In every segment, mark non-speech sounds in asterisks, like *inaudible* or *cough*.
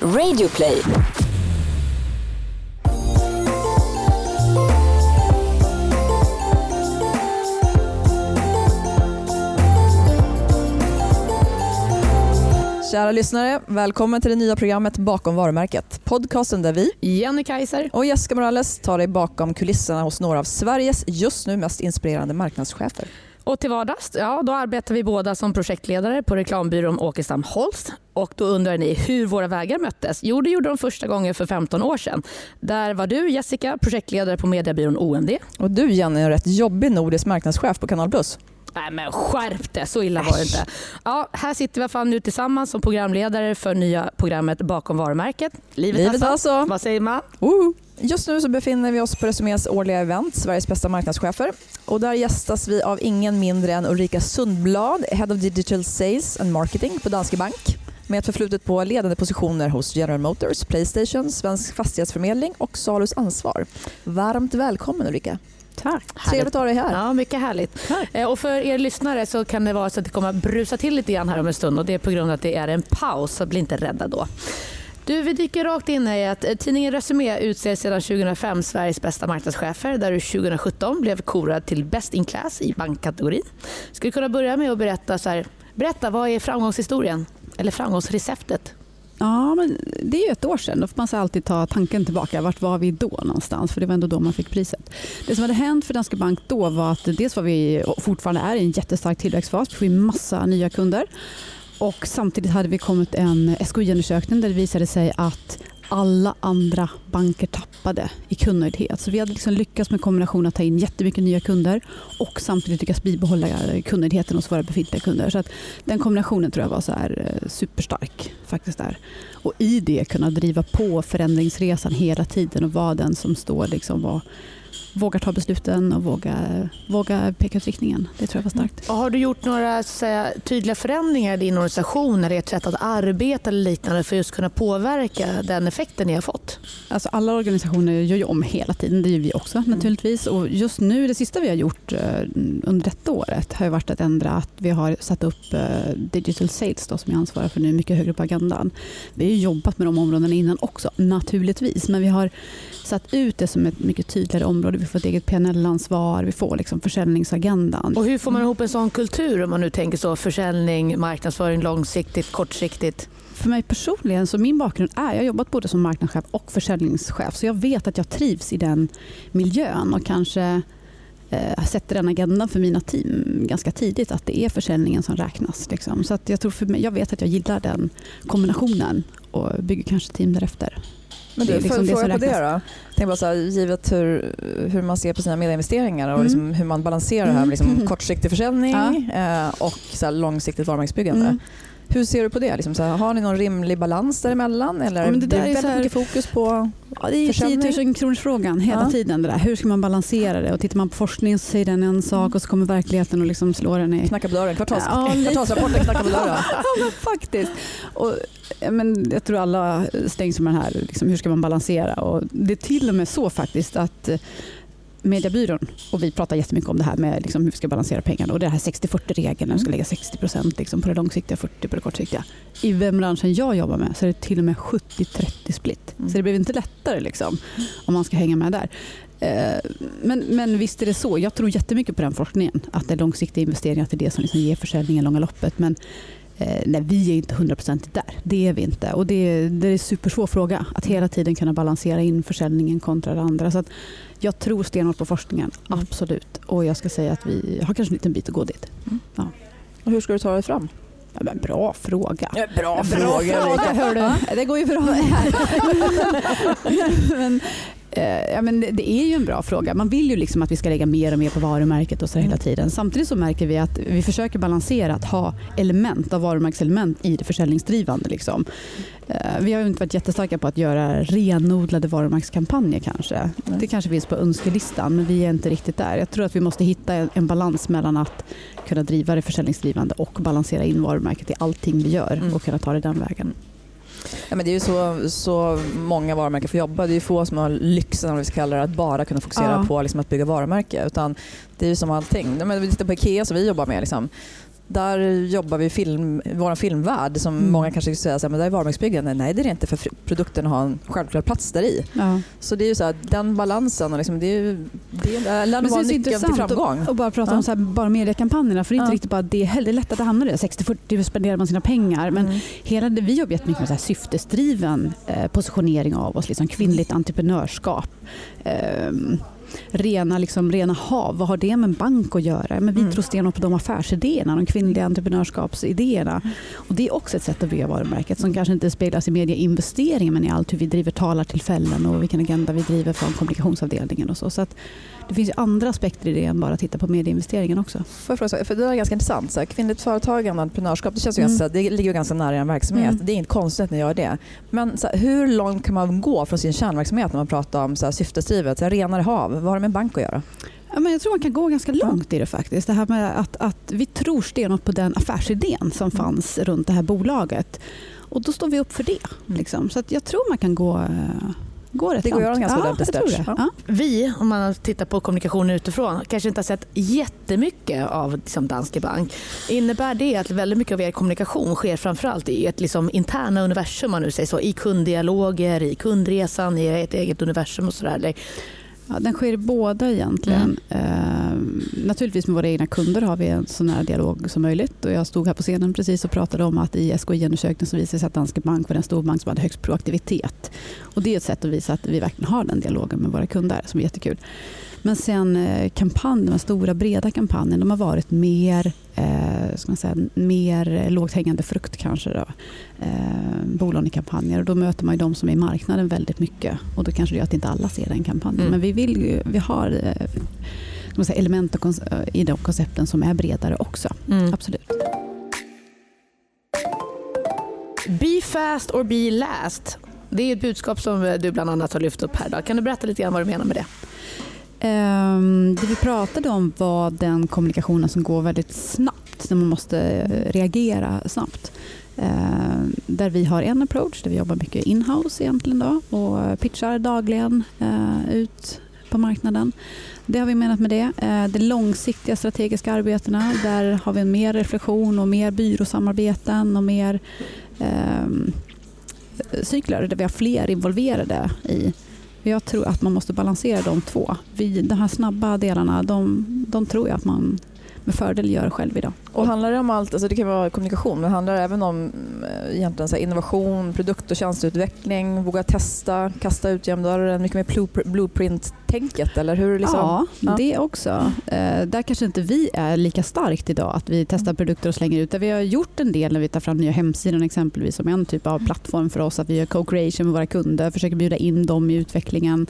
Radioplay. Kära lyssnare, välkommen till det nya programmet Bakom varumärket. Podcasten där vi Jenny Kaiser. och Jessica Morales tar dig bakom kulisserna hos några av Sveriges just nu mest inspirerande marknadschefer. Och till vardags ja, då arbetar vi båda som projektledare på reklambyrån Åkestam Holst. Och då undrar ni hur våra vägar möttes? Jo, det gjorde de första gången för 15 år sedan. Där var du, Jessica, projektledare på mediebyrån OMD. Och du Jenny är rätt jobbig nordisk marknadschef på Kanal Plus. Nej men skärp det, så illa var det inte. Ja, här sitter vi alla fall nu tillsammans som programledare för nya programmet Bakom varumärket. Livet, Livet alltså. Vad säger man? Woho! Just nu så befinner vi oss på Resumés årliga event, Sveriges bästa marknadschefer. Och där gästas vi av ingen mindre än Ulrika Sundblad, Head of Digital Sales and Marketing på Danske Bank med ett förflutet på ledande positioner hos General Motors, Playstation, Svensk Fastighetsförmedling och Salus Ansvar. Varmt välkommen Ulrika. Tack. Trevligt att ha dig här. Ja, mycket härligt. Eh, Och för er lyssnare så kan det vara så att det kommer att brusa till lite grann här om en stund och det är på grund av att det är en paus, så bli inte rädda då. Du, vi dyker rakt in i att eh, tidningen Resumé utser sedan 2005 Sveriges bästa marknadschefer där du 2017 blev korad till Best in Class i bankkategorin. Skulle du kunna börja med att berätta, så här, berätta vad är framgångshistorien? Eller framgångsreceptet? Ja, men det är ju ett år sedan. Då får man så alltid ta tanken tillbaka. Vart var vi då någonstans? För det var ändå då man fick priset. Det som hade hänt för Danske Bank då var att dels var vi, och fortfarande är, i en jättestark tillväxtfas. Vi får in massa nya kunder. Och samtidigt hade vi kommit en SKI-undersökning där det visade sig att alla andra banker tappade i kundnöjdhet. Så vi hade liksom lyckats med kombinationen att ta in jättemycket nya kunder och samtidigt lyckas bibehålla kundnöjdheten hos våra befintliga kunder. Så att den kombinationen tror jag var så här eh, superstark. faktiskt där. Och i det kunna driva på förändringsresan hela tiden och vara den som står liksom och vågar ta besluten och våga, våga peka ut riktningen. Det tror jag var starkt. Och har du gjort några säga, tydliga förändringar i din organisation eller ert sätt att arbeta eller liknande för att just kunna påverka den effekten ni har fått? Alltså alla organisationer gör ju om hela tiden, det gör vi också naturligtvis. Och just nu, det sista vi har gjort eh, under detta året har varit att ändra att vi har satt upp eh, digital sales då, som jag ansvarar för nu mycket högre på agendan. Vi har ju jobbat med de områdena innan också naturligtvis, men vi har satt ut det som ett mycket tydligare område. Vi får ett eget PNL-ansvar, vi får liksom försäljningsagendan. Och hur får man ihop en sån kultur om man nu tänker så försäljning, marknadsföring långsiktigt, kortsiktigt? För mig personligen, så min bakgrund är, jag har jobbat både som marknadschef och försäljningschef, så jag vet att jag trivs i den miljön och kanske eh, sätter den agendan för mina team ganska tidigt, att det är försäljningen som räknas. Liksom. Så att jag, tror för mig, jag vet att jag gillar den kombinationen och bygger kanske team därefter. Men Det du, är liksom det jag som fråga på det då? Tänker bara så här, givet hur, hur man ser på sina medieinvesteringar och Mm. liksom hur man balanserar det här med liksom Mm. *laughs* kortsiktig försäljning eh, och så långsiktigt varumärkesbyggande. Mm. Hur ser du på det? Liksom så här, har ni någon rimlig balans däremellan? Eller Ja, men det där är väldigt så här- mycket fokus på Ja, det är ju Försäljning. 10 000 kronors frågan hela Ja. tiden. Det där. Hur ska man balansera det? Och tittar man på forskning så säger den en sak och så kommer verkligheten och liksom slår den i knacka på dörren? Kvartals, Ja, kvartalsrapporten knackar på dörren. *laughs* ja, faktiskt. Och, men jag tror alla stängs med den här, liksom, hur ska man balansera? Och det är till och med så faktiskt att Mediebyrån, och vi pratar jättemycket om det här med liksom, hur vi ska balansera pengarna och det här 60-40-regeln, vi ska lägga 60% liksom, på det långsiktiga, 40% på det kortsiktiga. I den branschen jag jobbar med så är det till och med 70-30 split. Mm. Så det blir inte lättare liksom, om man ska hänga med där. Eh, men, men visst är det så. Jag tror jättemycket på den forskningen. Att det är långsiktiga investeringar, att det är det som liksom ger försäljningen långa loppet. Men eh, nej, vi är inte hundraprocentigt där. Det är vi inte. Och det, det är en supersvår fråga. Att hela tiden kunna balansera in försäljningen kontra det andra. Så att jag tror stenhårt på forskningen, Mm. absolut. Och jag ska säga att vi har kanske en liten bit att gå dit. Och hur ska du ta dig fram? Ja, men bra fråga. bra hör du. Det går ju bra det här. *laughs* *laughs* men, ja, men det- det är ju en bra fråga. Man vill ju liksom att vi ska lägga mer och mer på varumärket och så hela tiden. Samtidigt så märker vi att vi försöker balansera att ha element av varumärkeselement i det försäljningsdrivande. Liksom. Eh, Vi har inte varit jättestarka på att göra renodlade varumärkeskampanjer kanske. Det kanske finns på önskelistan men vi är inte riktigt där. Jag tror att vi måste hitta en- en balans mellan att kunna driva det försäljningsdrivande och balansera in varumärket i allting vi gör Mm. och kunna ta det den vägen. Ja, men det är ju så, så många varumärken får jobba. Det är ju få som har lyxen om vi ska kalla det, att bara kunna fokusera Ja. på liksom, att bygga varumärke. Utan det är ju som allting. Men vi tittar på IKEA som vi jobbar med. Liksom. Där jobbar vi film, vår filmvärld som mm. många kanske skulle säga att det är varumärkesbyggande. Nej det är det inte för produkten har en självklar plats där i. Ja. Så det är ju så här, den balansen och liksom, det, är, det lär nog vara nyckeln till framgång. Och, och bara prata ja. om så här, bara mediekampanjerna för det är inte ja. riktigt bara det heller. Det är lätt att det hamnar i 60-40 spenderar man sina pengar men mm. hela det, vi jobbar jättemycket med så här syftesdriven eh, positionering av oss, liksom kvinnligt entreprenörskap. Eh, rena, liksom, rena hav, vad har det med bank att göra? Men vi mm. tror stenhårt på de affärsidéerna, de kvinnliga entreprenörskapsidéerna. Och det är också ett sätt att bygga varumärket som kanske inte speglas i medieinvesteringar men i allt hur vi driver talartillfällen och vilken agenda vi driver från kommunikationsavdelningen och så. så att, det finns ju andra aspekter i det än bara att titta på medieinvesteringen också. För, för, för det är ganska intressant. Så här, kvinnligt företagande och entreprenörskap det, känns ju mm. ganska, det ligger ganska nära en verksamhet. Mm. Det är inte konstigt att ni gör det. Men här, hur långt kan man gå från sin kärnverksamhet när man pratar om så här, syftesdrivet? Så här, renare hav, vad har det med bank att göra? Ja, men jag tror man kan gå ganska långt i det faktiskt. Det här med att, att vi tror stenhårt på den affärsidén som mm. fanns runt det här bolaget. Och då står vi upp för det. Mm. Liksom. Så att jag tror man kan gå eh, går rätt Det går att göra ganska. Ja. Vi, om man tittar på kommunikationen utifrån, kanske inte har sett jättemycket av liksom Danske Bank. Innebär det att väldigt mycket av er kommunikation sker framförallt i ett liksom interna universum, man nu säger så, i kunddialoger, i kundresan, i ert eget universum och sådär? Ja, den sker i båda egentligen. Mm. Eh, naturligtvis med våra egna kunder har vi en så nära dialog som möjligt. Och jag stod här på scenen precis och pratade om att i SKI-undersökningen så visade sig att Danske Bank var den storbank som hade högst proaktivitet. Och det är ett sätt att visa att vi verkligen har den dialogen med våra kunder som är jättekul. Men sen eh, kampanjen, den stora breda kampanjen, de har varit mer, eh, ska man säga, mer lågt hängande frukt kanske. Då. Eh, bolånekampanjer och då möter man ju de som är i marknaden väldigt mycket och då kanske det gör att inte alla ser den kampanjen. Mm. Men vi, vill, vi har eh, ska man säga, element i de koncepten som är bredare också. Mm. Absolut. Be fast or be last. Det är ett budskap som du bland annat har lyft upp här. Då. Kan du berätta lite grann vad du menar med det? Um, det vi pratade om var den kommunikationen som går väldigt snabbt, när man måste eh, reagera snabbt. Uh, där vi har en approach där vi jobbar mycket inhouse egentligen då, och pitchar dagligen uh, ut på marknaden. Det har vi menat med det. Uh, de långsiktiga strategiska arbetena, där har vi mer reflektion och mer byråsamarbeten och mer ehm, cykler där vi har fler involverade i jag tror att man måste balansera de två. Vi, de här snabba delarna, de, de tror jag att man med fördel gör själv idag. Och handlar det om allt, alltså det kan vara kommunikation, men handlar det även om eh, egentligen så innovation, produkt och tjänsteutveckling, våga testa, kasta ut genom dörren, mycket mer blueprint-tänket? Eller hur liksom? ja, ja, det också. Eh, där kanske inte vi är lika starkt idag, att vi testar mm. produkter och slänger ut. Där vi har gjort en del när vi tar fram nya hemsidan exempelvis som en typ av plattform för oss, att vi gör co-creation med våra kunder, försöker bjuda in dem i utvecklingen.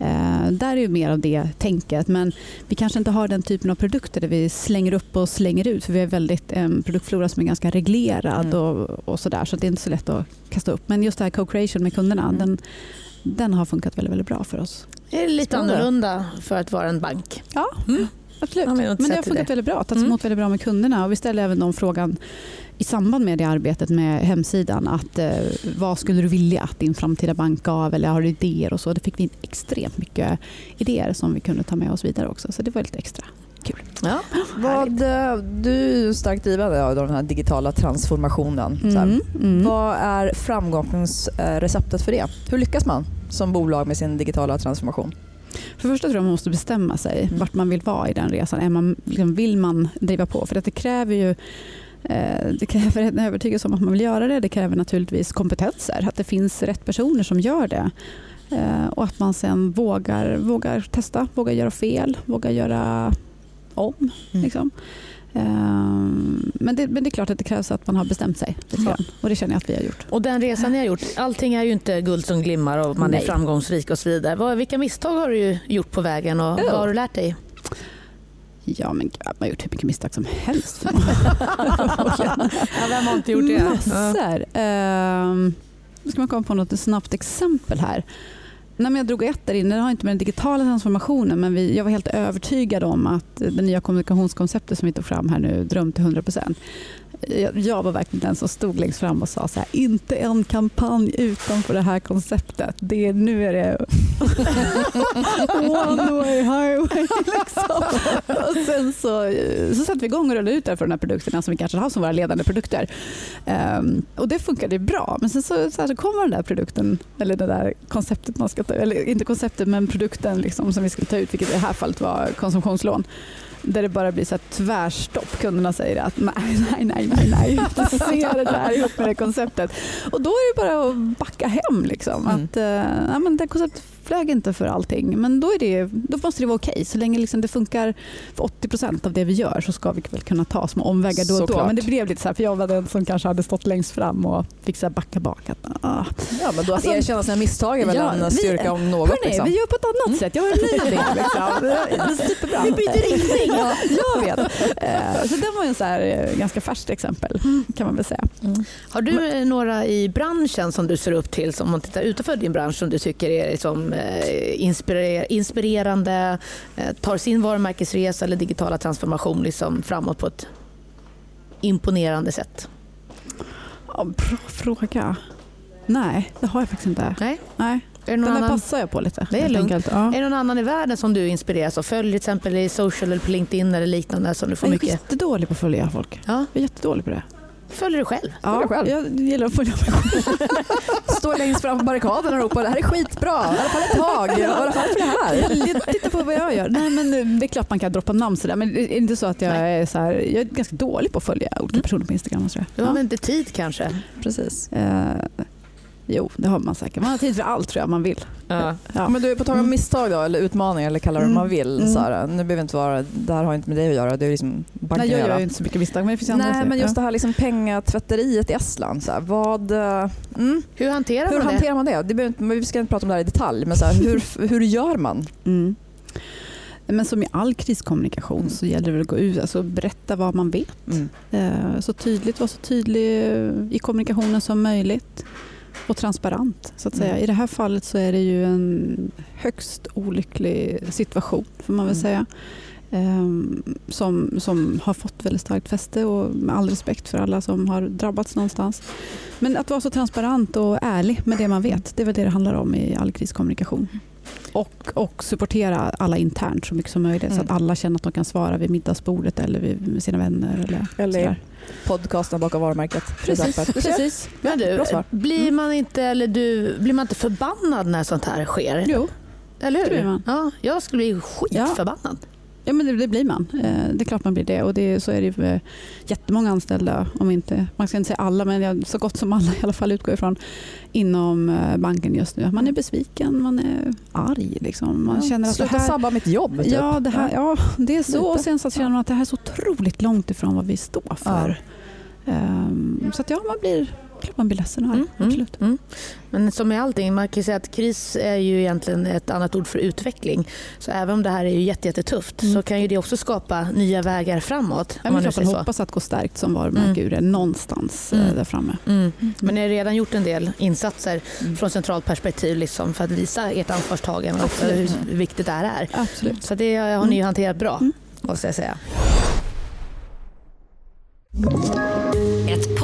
Eh, där är ju mer av det tänket. Men vi kanske inte har den typen av produkter där vi slänger upp och slänger ut. För vi har väldigt en produktflora som är ganska reglerad mm. och, och sådär. Så det är inte så lätt att kasta upp. Men just det här co-creation med kunderna, mm. den, den har funkat väldigt, väldigt bra för oss. Det är lite Spännande. annorlunda för att vara en bank. Ja. Mm. Absolut. Men det har funkat det. väldigt bra. Tagits mm. emot väldigt bra med kunderna. Och vi ställer även de frågan i samband med det arbetet med hemsidan. Att, eh, vad skulle du vilja att din framtida bank gav? Eller har du idéer? och så. Det fick vi extremt mycket idéer som vi kunde ta med oss vidare också. Så det var lite extra kul. Ja. Vad, eh, du är starkt drivande av den här digitala transformationen. Mm, mm. Vad är framgångsreceptet för det? Hur lyckas man som bolag med sin digitala transformation? För det första tror jag man måste bestämma sig mm. vart man vill vara i den resan. Är man, liksom, vill man driva på? För det kräver ju eh, det kräver en övertygelse om att man vill göra det. Det kräver naturligtvis kompetenser, att det finns rätt personer som gör det. Eh, och att man sen vågar, vågar testa, vågar göra fel, vågar göra om. Mm. Liksom. Ehm, men det, men det är klart att det krävs att man har bestämt sig. Ja. Och det känner jag att vi har gjort. Och den resan ni har gjort, allting är ju inte guld som glimmar och man Nej. är framgångsrik och så vidare. Vilka misstag har du gjort på vägen och ja. vad har du lärt dig? Ja, men man har gjort hur mycket misstag som helst. *laughs* ja, vem har inte gjort det? Massor. Ja. Um, ska man komma på något snabbt exempel här. Nej, men jag drog ett där inne, det har inte med den digitala transformationen men vi, jag var helt övertygad om att det nya kommunikationskonceptet som vi tog fram här nu, Dröm till 100%. Jag, var verkligen den som stod längst fram och sa så här, inte en kampanj utanför det här konceptet. Det, nu är det *laughs* One way highway. *laughs* Liksom. Och sen så, så satte vi igång och rullade ut det för de här produkterna som vi kanske har som våra ledande produkter. Um, och det funkade bra. Men sen så, så, här, så kommer den där produkten, eller det där konceptet man ska ta eller inte konceptet men produkten liksom, som vi skulle ta ut, vilket i det här fallet var konsumtionslån där det bara blir så här tvärstopp. Kunderna säger att nej, nej, nej, nej, nej. Jag ser det där *laughs* ihop med det konceptet. Och då är det bara att backa hem. Liksom. Mm. Att, uh, ja, men det konceptet flög inte för allting. Men då, är det, då måste det vara okej. Okay. Så länge liksom det funkar för 80% av det vi gör så ska vi väl kunna ta små omvägar då och då. Men det blev lite så här, för jag var den som kanske hade stått längst fram och fick så backa bak. Att, ah. Ja, men då att alltså, erkänna sina misstag är väl ja, en styrka om något. Hörni, liksom. vi gör på ett annat mm. sätt. Jag har en ny idé. *laughs* Liksom. Vi byter riktning. Ja, jag vet. Uh, så det var en så här, eh, ganska färskt exempel kan man väl säga. Mm. Har du men, några i branschen som du ser upp till, om man tittar utanför din bransch, som du tycker är liksom, Eh, inspirerande, eh, tar sin varumärkesresa eller digitala transformation liksom framåt på ett imponerande sätt? Ja, bra fråga. Nej, det har jag faktiskt inte. Nej. Nej. Är Den annan... passar jag på lite. Det är lugnt. Ja. Är det någon annan i världen som du inspireras av? Följ till exempel i social eller på LinkedIn eller liknande. Som du får jag är mycket... jättedålig på att följa folk. Ja. Jag är jättedålig på det. Följer du själv? Ja, själv. jag gillar att följa mig själv. *laughs* Står längst fram på barrikaden och ropar det här är skitbra, i alla fall ett tag, i alla fall för det här. *laughs* Titta på vad jag gör. Nej, men det är klart man kan droppa namn sådär men det är inte så att jag är, så här, jag är ganska dålig på att följa olika mm. personer på Instagram. Du har väl inte tid kanske? Precis. Uh, Jo, det har man säkert. Man har tid för allt tror jag man vill. Ja. Ja. Men du, på tal om mm. misstag då, eller utmaningar eller kalla det vad man mm. vill. Mm. Här, nu behöver inte vara, det här har inte med dig att göra. Det är liksom Nej, jag gör inte så mycket misstag men det finns Nej, men just det här liksom pengatvätteriet i Estland. Så här, vad, mm, hur hanterar hur man det? Hanterar man det? det inte, vi ska inte prata om det här i detalj, men så här, hur, *laughs* hur gör man? Mm. Men som i all kriskommunikation mm. så gäller det väl att gå ut alltså berätta vad man vet. Mm. Eh, så tydligt, var så tydlig i kommunikationen som möjligt och transparent. så att säga. Mm. I det här fallet så är det ju en högst olycklig situation, får man väl mm. säga. Um, som, som har fått väldigt starkt fäste och med all respekt för alla som har drabbats någonstans. Men att vara så transparent och ärlig med det man vet, det är väl det det handlar om i all kriskommunikation. Och, och supportera alla internt så mycket som möjligt mm. så att alla känner att de kan svara vid middagsbordet eller vid, med sina vänner. Eller, eller podcasten bakom varumärket. Precis. Precis. Men du, blir man, inte, eller du, blir man inte förbannad när sånt här sker? Jo, eller hur? det blir man. Ja, jag skulle bli skitförbannad. Ja. Ja, men det, det, blir man. Eh, det är klart man blir det. Och det, så är det för jättemånga anställda, om inte, man ska inte säga alla, men så gott som alla i alla fall utgår ifrån, inom eh, banken just nu. Man är besviken, man är arg. Liksom. Man ja, känner att Sluta det här, sabba mitt jobb. Typ. Ja, det, här, ja, det är så. Och sen så känner man att det här är så otroligt långt ifrån vad vi står för. Ja. Um, så att ja, man blir klart man blir ledsen och arg. Mm, Absolut. Mm. Men som med allting, man kan säga att kris är ju egentligen ett annat ord för utveckling. Så även om det här är ju jättetufft mm. så kan ju det också skapa nya vägar framåt. Ja, man man hoppas att gå stärkt som varumärke mm. ur någonstans mm. där framme. Mm. Men ni har redan gjort en del insatser mm. från centralt perspektiv liksom, för att visa ert ansvarstagande och hur viktigt det här är. Absolut. Så det har ni ju hanterat bra, måste jag säga.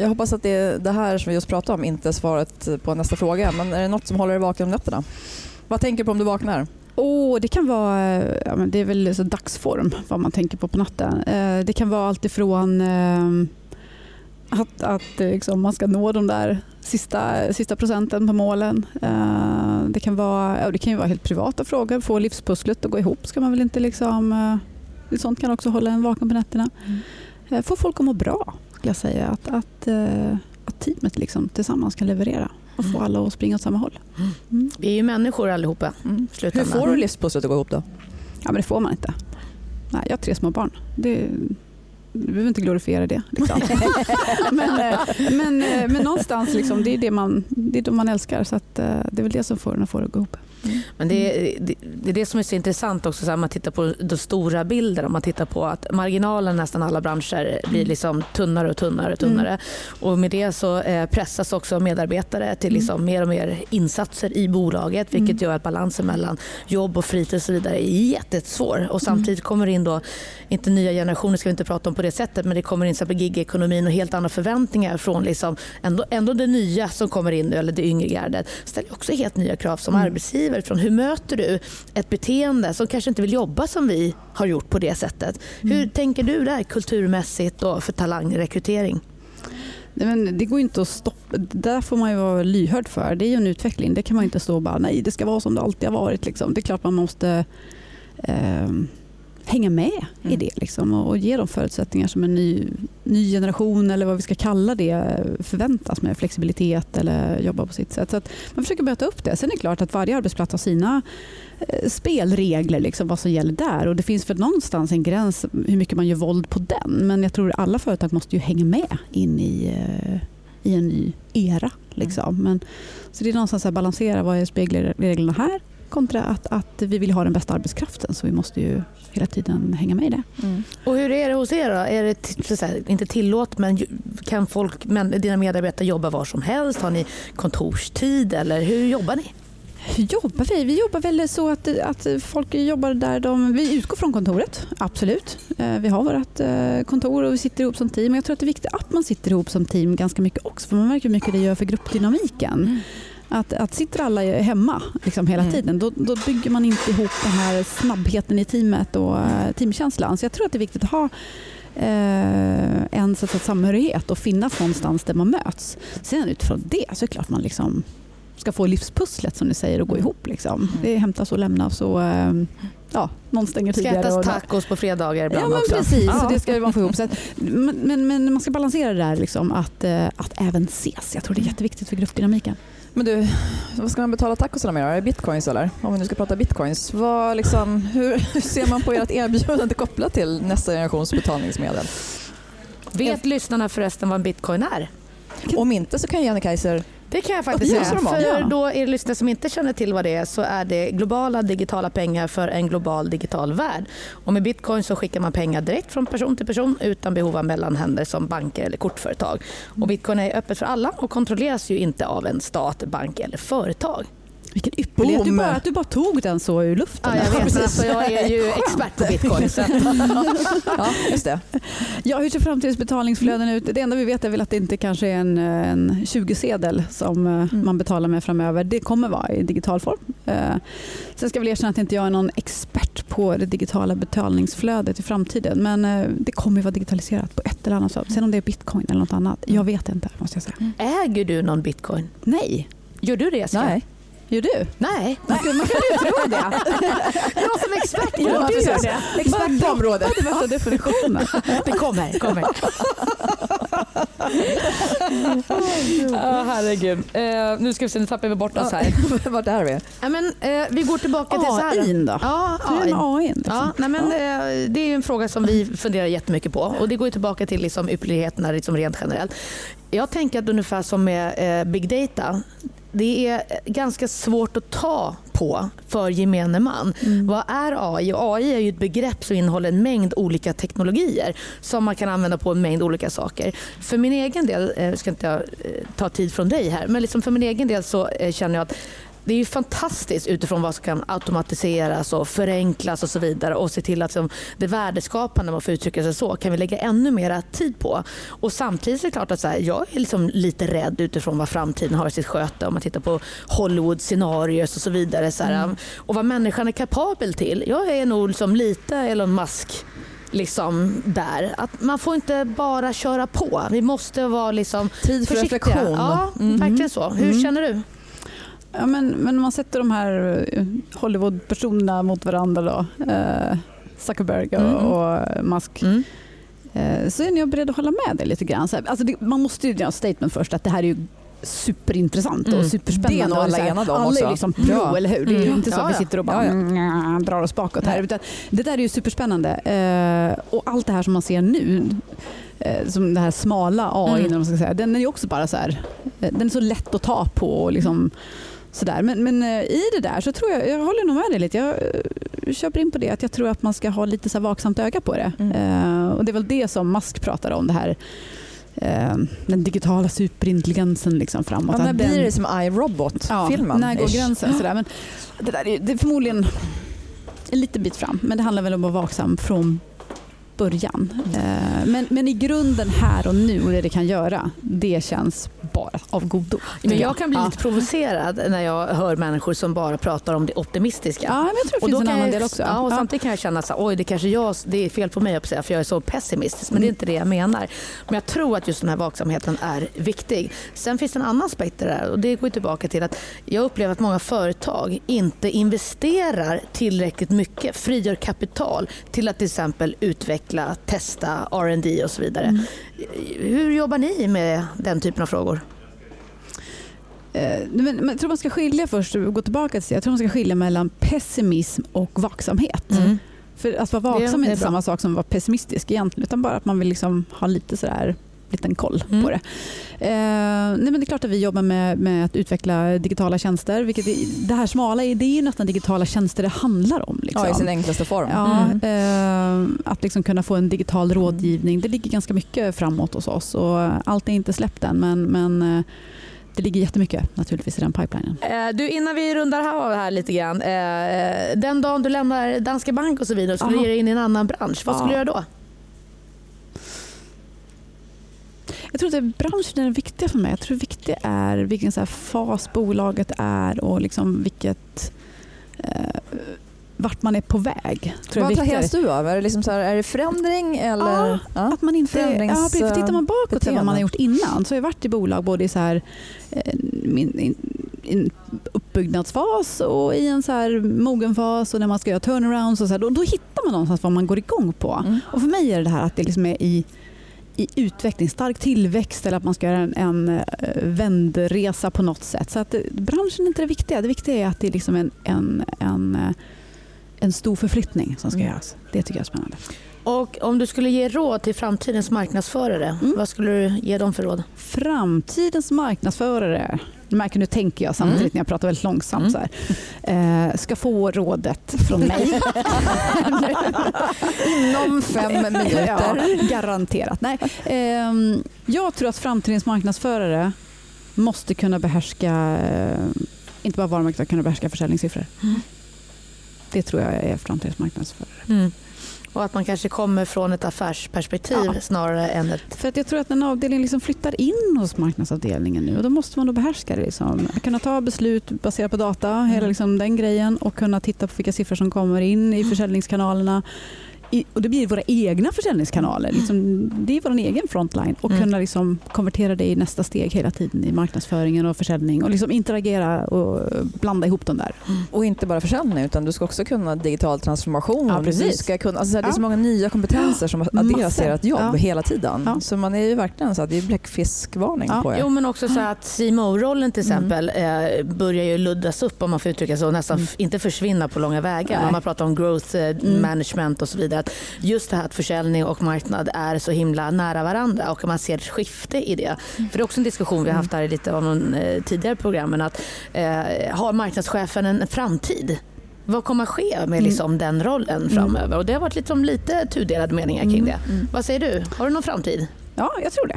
Jag hoppas att det, det här som vi just pratade om inte är svaret på nästa fråga. Men är det något som håller dig vaken om nätterna? Vad tänker du på om du vaknar? Oh, det kan vara ja, men det är väl så dagsform vad man tänker på på natten. Eh, det kan vara allt ifrån eh, att, att liksom, man ska nå de där sista, sista procenten på målen. Eh, det, kan vara, ja, det kan ju vara helt privata frågor. Få livspusslet att gå ihop ska man väl inte liksom... Eh, sånt kan också hålla en vaken på nätterna. Mm. Eh, få folk att må bra skulle jag säga. Att, att, eh, att teamet liksom tillsammans kan leverera och få mm. alla att springa åt samma håll. Mm. Vi är ju människor allihopa. Mm. Hur får du livspusslet att gå ihop då? Ja, men det får man inte. Nej, jag har tre små barn. Det, vi behöver inte glorifiera det. Liksom. *laughs* men, eh, men, eh, men någonstans, liksom, det är det man, det är det man älskar. Så att, det är väl det som får en att få det att gå ihop. Men det är, det, är det som är så intressant också, så här, man tittar på de stora bilderna. Man tittar på att marginalen nästan alla branscher blir mm. liksom tunnare och tunnare. Och tunnare. Mm. Och med det så eh, pressas också medarbetare till mm. liksom mer och mer insatser i bolaget vilket mm. gör att balansen mellan jobb och fritid och så vidare är jättesvår. Och samtidigt kommer det in då, inte nya generationer ska vi inte prata om på det sättet, men det kommer in så gigekonomin och helt andra förväntningar från liksom ändå, ändå det nya som kommer in nu, eller det yngre gardet. ställer också helt nya krav som mm. arbetsgivare utifrån. Hur möter du ett beteende som kanske inte vill jobba som vi har gjort på det sättet? Mm. Hur tänker du där kulturmässigt och för talangrekrytering? Nej, men det går inte att stoppa. Där får man ju vara lyhörd för. Det är ju en utveckling. Det kan man inte stå och bara nej, det ska vara som det alltid har varit. Liksom. Det är klart man måste eh, hänga med mm. i det liksom, och, och, ge de förutsättningar som en ny, ny generation eller vad vi ska kalla det förväntas med flexibilitet eller jobba på sitt sätt. Så man försöker möta upp det. Sen är det klart att varje arbetsplats har sina eh, spelregler, liksom, vad som gäller där. Och Det finns väl någonstans en gräns hur mycket man gör våld på den. Men jag tror att alla företag måste ju hänga med in i, eh, i en ny era. Liksom. Mm. Men, så det är någonstans att balansera vad är spelreglerna här kontra att, att vi vill ha den bästa arbetskraften. Så vi måste ju hela tiden hänga med i det. Mm. Och hur är det hos er då? Är det här, inte tillåt men kan folk, men dina medarbetare jobba var som helst? Har ni kontorstid eller hur jobbar ni? Hur jobbar vi? Vi jobbar väl så att, att folk jobbar där de... Vi utgår från kontoret, absolut. Eh, vi har vårt eh, kontor och vi sitter ihop som team. Jag tror att det är viktigt att man sitter ihop som team ganska mycket också. För man märker hur mycket det gör för gruppdynamiken. Mm. Att, att sitter alla hemma liksom hela mm. tiden då, då, bygger man inte ihop den här snabbheten i teamet och uh, teamkänslan. Så jag tror att det är viktigt att ha uh, en att samhörighet och finnas någonstans där man möts. Sen utifrån det så är det klart man liksom ska få livspusslet som ni säger att gå ihop. Liksom. Mm. Det hämtas och lämnas och uh, ja, någon stänger tidigare. Ska ätas tacos på fredagar ibland ja, men också. Precis, ja. så det ska man få ihop. Så men, men, men, man ska balansera det där liksom, att, att även ses. Jag tror det är jätteviktigt för gruppdynamiken. Men du, vad ska man betala tacosarna med? Är det bitcoins eller? Om vi nu ska prata bitcoins. Vad liksom, hur, *laughs* hur ser man på ert erbjudande kopplat till nästa generations betalningsmedel? Vet lyssnarna förresten vad en bitcoin är? Om inte så kan Jenny Kaiser det kan jag faktiskt säga. För då er lyssnare som inte känner till vad det är så är det globala digitala pengar för en global digital värld. Och med bitcoin så skickar man pengar direkt från person till person utan behov av mellanhänder som banker eller kortföretag. Och bitcoin är öppet för alla och kontrolleras ju inte av en stat, bank eller företag. Vilken ypperlighet. Du bara, du bara tog den så ur luften. Ja, jag vet. Alltså, jag är ju *laughs* expert på bitcoin. Så. ja, just det. Ja, hur ser framtidens betalningsflöden ut? Det enda vi vet är väl att det inte kanske är en, en 20-sedel som eh, mm. man betalar med framöver. Det kommer vara i digital form. Eh, sen ska jag väl erkänna att inte jag är någon expert på det digitala betalningsflödet i framtiden. Men eh, det kommer att vara digitaliserat på ett eller annat sätt. Sen om det är bitcoin eller något annat, jag vet inte. måste jag säga. Äger du någon bitcoin? Nej. Gör du det Jessica? Nej. Gör du? Nej. Man kan, man kan ju tro det. Jag som expert på ja, det. Expert på området. Det värsta definitionen. Det kommer. kommer. oh, herregud. Uh, nu ska vi se, nu tappar vi bort oss här. *laughs* Vart är vi? Ja, men, uh, vi går tillbaka till så här. AI då? Ja, AI. AI liksom. ja, nej, men, uh, det är en fråga som vi funderar jättemycket på och det går tillbaka till liksom, ypperligheterna liksom, rent generellt. Jag tänker att ungefär som med big data det är ganska svårt att ta på för gemene man. Mm. Vad är AI? AI är ju ett begrepp som innehåller en mängd olika teknologier som man kan använda på en mängd olika saker. För min egen del, jag eh, ska inte eh, ta tid från dig här, men liksom för min egen del så eh, känner jag att det är ju fantastiskt utifrån vad som kan automatiseras och förenklas och så vidare och se till att liksom, det värdeskapande, om man får uttrycka sig så, kan vi lägga ännu mer tid på. Och samtidigt är det klart att här, jag är liksom lite rädd utifrån vad framtiden har i sitt sköte om man tittar på Hollywood-scenarios och så vidare. Så här, mm. Och vad människan är kapabel till. Jag är nog liksom lite Elon Musk liksom där. Att man får inte bara köra på. Vi måste vara liksom Tid för försiktiga. reflektion. Ja, mm. verkligen så. Hur mm. känner du? Ja, men, men man sätter de här eh, Hollywood-personerna mot varandra då. Eh, Zuckerberg och, mm. och Musk. Mm. Eh, så är jag beredd att hålla med dig lite grann. Alltså det, man måste ju göra en statement först att det här är ju superintressant Mm. och superspännande. Det är nog alla här, enade om Alla är liksom pro, Ja. eller hur? Det är ju Mm. inte så Ja, att vi sitter och bara Ja, ja. mm, drar oss bakåt här. Utan det där är ju superspännande. Eh, och allt det här som man ser nu, eh, som det här smala AI, Mm. eller vad man ska säga, den är ju också bara så här, eh, den är så lätt att ta på och liksom sådär. Men, men eh, i det där så tror jag, jag håller nog med dig lite, jag eh, köper in på det, att jag tror att man ska ha lite så vaksamt öga på det. Mm. Eh, och det är väl det som Musk pratar om, det här den digitala superintelligensen liksom framåt. Ja, när blir det som iRobot-filmen? Ja, när går gränsen? Sådär. Men det, där är, det är förmodligen en liten bit fram, men det handlar väl om att vara vaksam från början. Eh, Men, men i grunden här och nu och det det kan göra, det känns bara av godo. Men jag kan bli lite provocerad när jag hör människor som bara pratar om det optimistiska. Ja, men jag tror det finns en annan jag, del också. Ja, och. Samtidigt kan jag känna att oj, det kanske jag, det är fel på mig att säga för jag är så pessimistisk. Men det är inte det jag menar. Men jag tror att just den här vaksamheten är viktig. Sen finns det en annan aspekt där och det går tillbaka till att jag upplever att många företag inte investerar tillräckligt mycket, frigör kapital till att till exempel utveckla, testa, R&D och så vidare. Mm. Hur jobbar ni med den typen av frågor? Eh, Men, men jag tror man ska skilja först, gå tillbaka till det. Jag tror man ska skilja mellan pessimism och vaksamhet. För att vara vaksam Det- är inte samma sak som att vara pessimistisk egentligen, utan bara att man vill liksom ha lite sådär liten koll Mm. på det. Eh, nej men det är klart att vi jobbar med, med att utveckla digitala tjänster. Vilket är, det här smala det är ju nästan digitala tjänster det handlar om. Liksom. Ja, i sin enklaste form. Ja, Mm. eh, att liksom kunna få en digital rådgivning, det ligger ganska mycket framåt hos oss. Och allt är inte släppt än, men, men eh, det ligger jättemycket naturligtvis i den pipelinen. Eh, Du, innan vi rundar här av här lite grann. Eh, den dagen du lämnar Danske Bank och så vidare och skulle ge dig in i en annan bransch, vad skulle Ja. du göra då? Jag tror att branschen är det viktiga för mig. Jag tror det viktiga är vilken så fas bolaget är och liksom vilket, eh, vart man är på väg. Tror Vad attraheras du av? Är det, liksom så här, är det förändring eller? Ja, Ja. Att man inte, Förändrings- ja. För tittar man bakåt till vad man har gjort innan så har jag varit i bolag både i så här, eh, min, in, in uppbyggnadsfas och i en så här mogen fas och när man ska göra turnarounds. Och så här, då, då hittar man någonstans vad man går igång på. Mm. Och för mig är det det här att det liksom är i, i utveckling, stark tillväxt eller att man ska göra en, en eh, vändresa på något sätt. Så att eh, branschen är inte det viktiga. Det viktiga är att det är liksom en, en, en, eh, en stor förflyttning som ska Mm. göras. Det tycker jag är spännande. Och om du skulle ge råd till framtidens marknadsförare, Mm. vad skulle du ge dem för råd? Framtidens marknadsförare, du märker nu tänker jag samtidigt Mm. när jag pratar väldigt långsamt Mm. så här, eh, ska få rådet från mig. *laughs* Inom fem minuter. ja, garanterat. Nej, ehm, jag tror att framtidens marknadsförare måste kunna behärska, eh, inte bara varumärket, utan kunna behärska försäljningssiffror. Mm. Det tror jag är framtidens marknadsförare. Och att man kanske kommer från ett affärsperspektiv Ja. snarare än ett... För att jag tror att en avdelning liksom flyttar in hos marknadsavdelningen nu och då måste man då behärska det. Liksom. Kunna ta beslut baserat på data, hela liksom den grejen och kunna titta på vilka siffror som kommer in i försäljningskanalerna. I, och det blir våra egna försäljningskanaler. Liksom, det är vår egen frontline och Mm. kunna liksom konvertera det i nästa steg hela tiden i marknadsföringen och försäljning och liksom interagera och blanda ihop dem där. Och inte bara försäljning utan du ska också kunna digital transformation. Ja, du precis. ska kunna, alltså, det är så många nya kompetenser som adderas i ert jobb Ja. hela tiden. Ja. Så man är ju verkligen så att det är bläckfiskvarning Ja. på er. Jo men också så att CMO-rollen till Mm. exempel eh, börjar ju luddas upp om man får uttrycka så, nästan f- inte försvinna på långa vägar. Man pratar om growth eh, Mm. management och så vidare. Att just det här att försäljning och marknad är så himla nära varandra och man ser ett skifte i det. För det är också en diskussion vi har haft här i lite av de eh, tidigare programmen att eh, har marknadschefen en framtid? Vad kommer att ske med Mm. liksom den rollen framöver? Och det har varit liksom lite tudelade meningar kring det. Vad säger du? Har du någon framtid? Ja, jag tror det.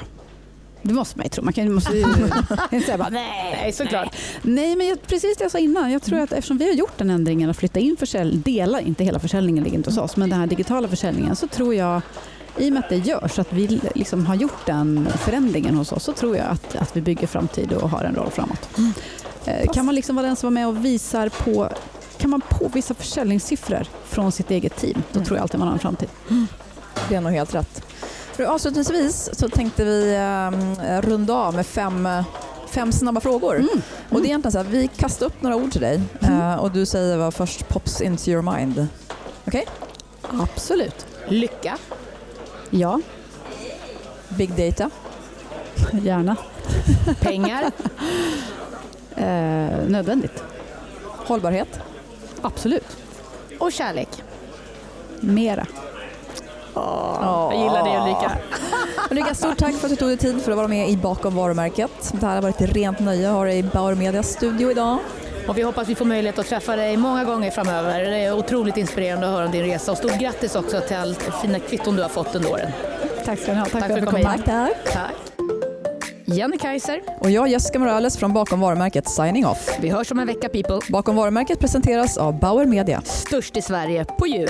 Det måste man ju tro. Man kan, måste ju *laughs* inte säga bara nej. Nej, såklart. Nej, men jag, precis det jag sa innan. Jag tror att eftersom vi har gjort den ändringen att flytta in försäljning, dela, inte hela försäljningen ligger inte hos oss, men den här digitala försäljningen så tror jag i och med att det görs, att vi liksom har gjort den förändringen hos oss, så tror jag att, att vi bygger framtid och har en roll framåt. Eh, Kan man liksom vara den som var med och visar på kan man påvisa försäljningssiffror från sitt eget team, då Mm. tror jag alltid man har en framtid. Det är nog helt rätt. För avslutningsvis så tänkte vi eh, runda av med fem, fem snabba frågor. Mm. Och det är egentligen så här, vi kastar upp några ord till dig eh, och du säger vad först pops into your mind. Okej? Absolut. Lycka. Ja, Big data, *laughs* gärna. Pengar. *laughs* Eh, nödvändigt. Hållbarhet. Absolut. Och kärlek. Mera. Jag gillar det Ulrika. Ulrika, stort tack för att du tog dig tid för att vara med i Bakom varumärket. Det här har varit ett rent nöje att ha dig i Bauer Medias studio idag. Och vi hoppas vi får möjlighet att träffa dig många gånger framöver. Det är otroligt inspirerande att höra om din resa och stort grattis också till allt fina kvitton du har fått under åren. Tack ska ni ha. Tack, Tack för att du kom hit. Tack. Tack. Jenny Kaiser, Och jag, Jessica Morales från Bakom varumärket, signing off. vi hörs om en vecka people. Bakom varumärket presenteras av Bauer Media. Störst i Sverige på ljud.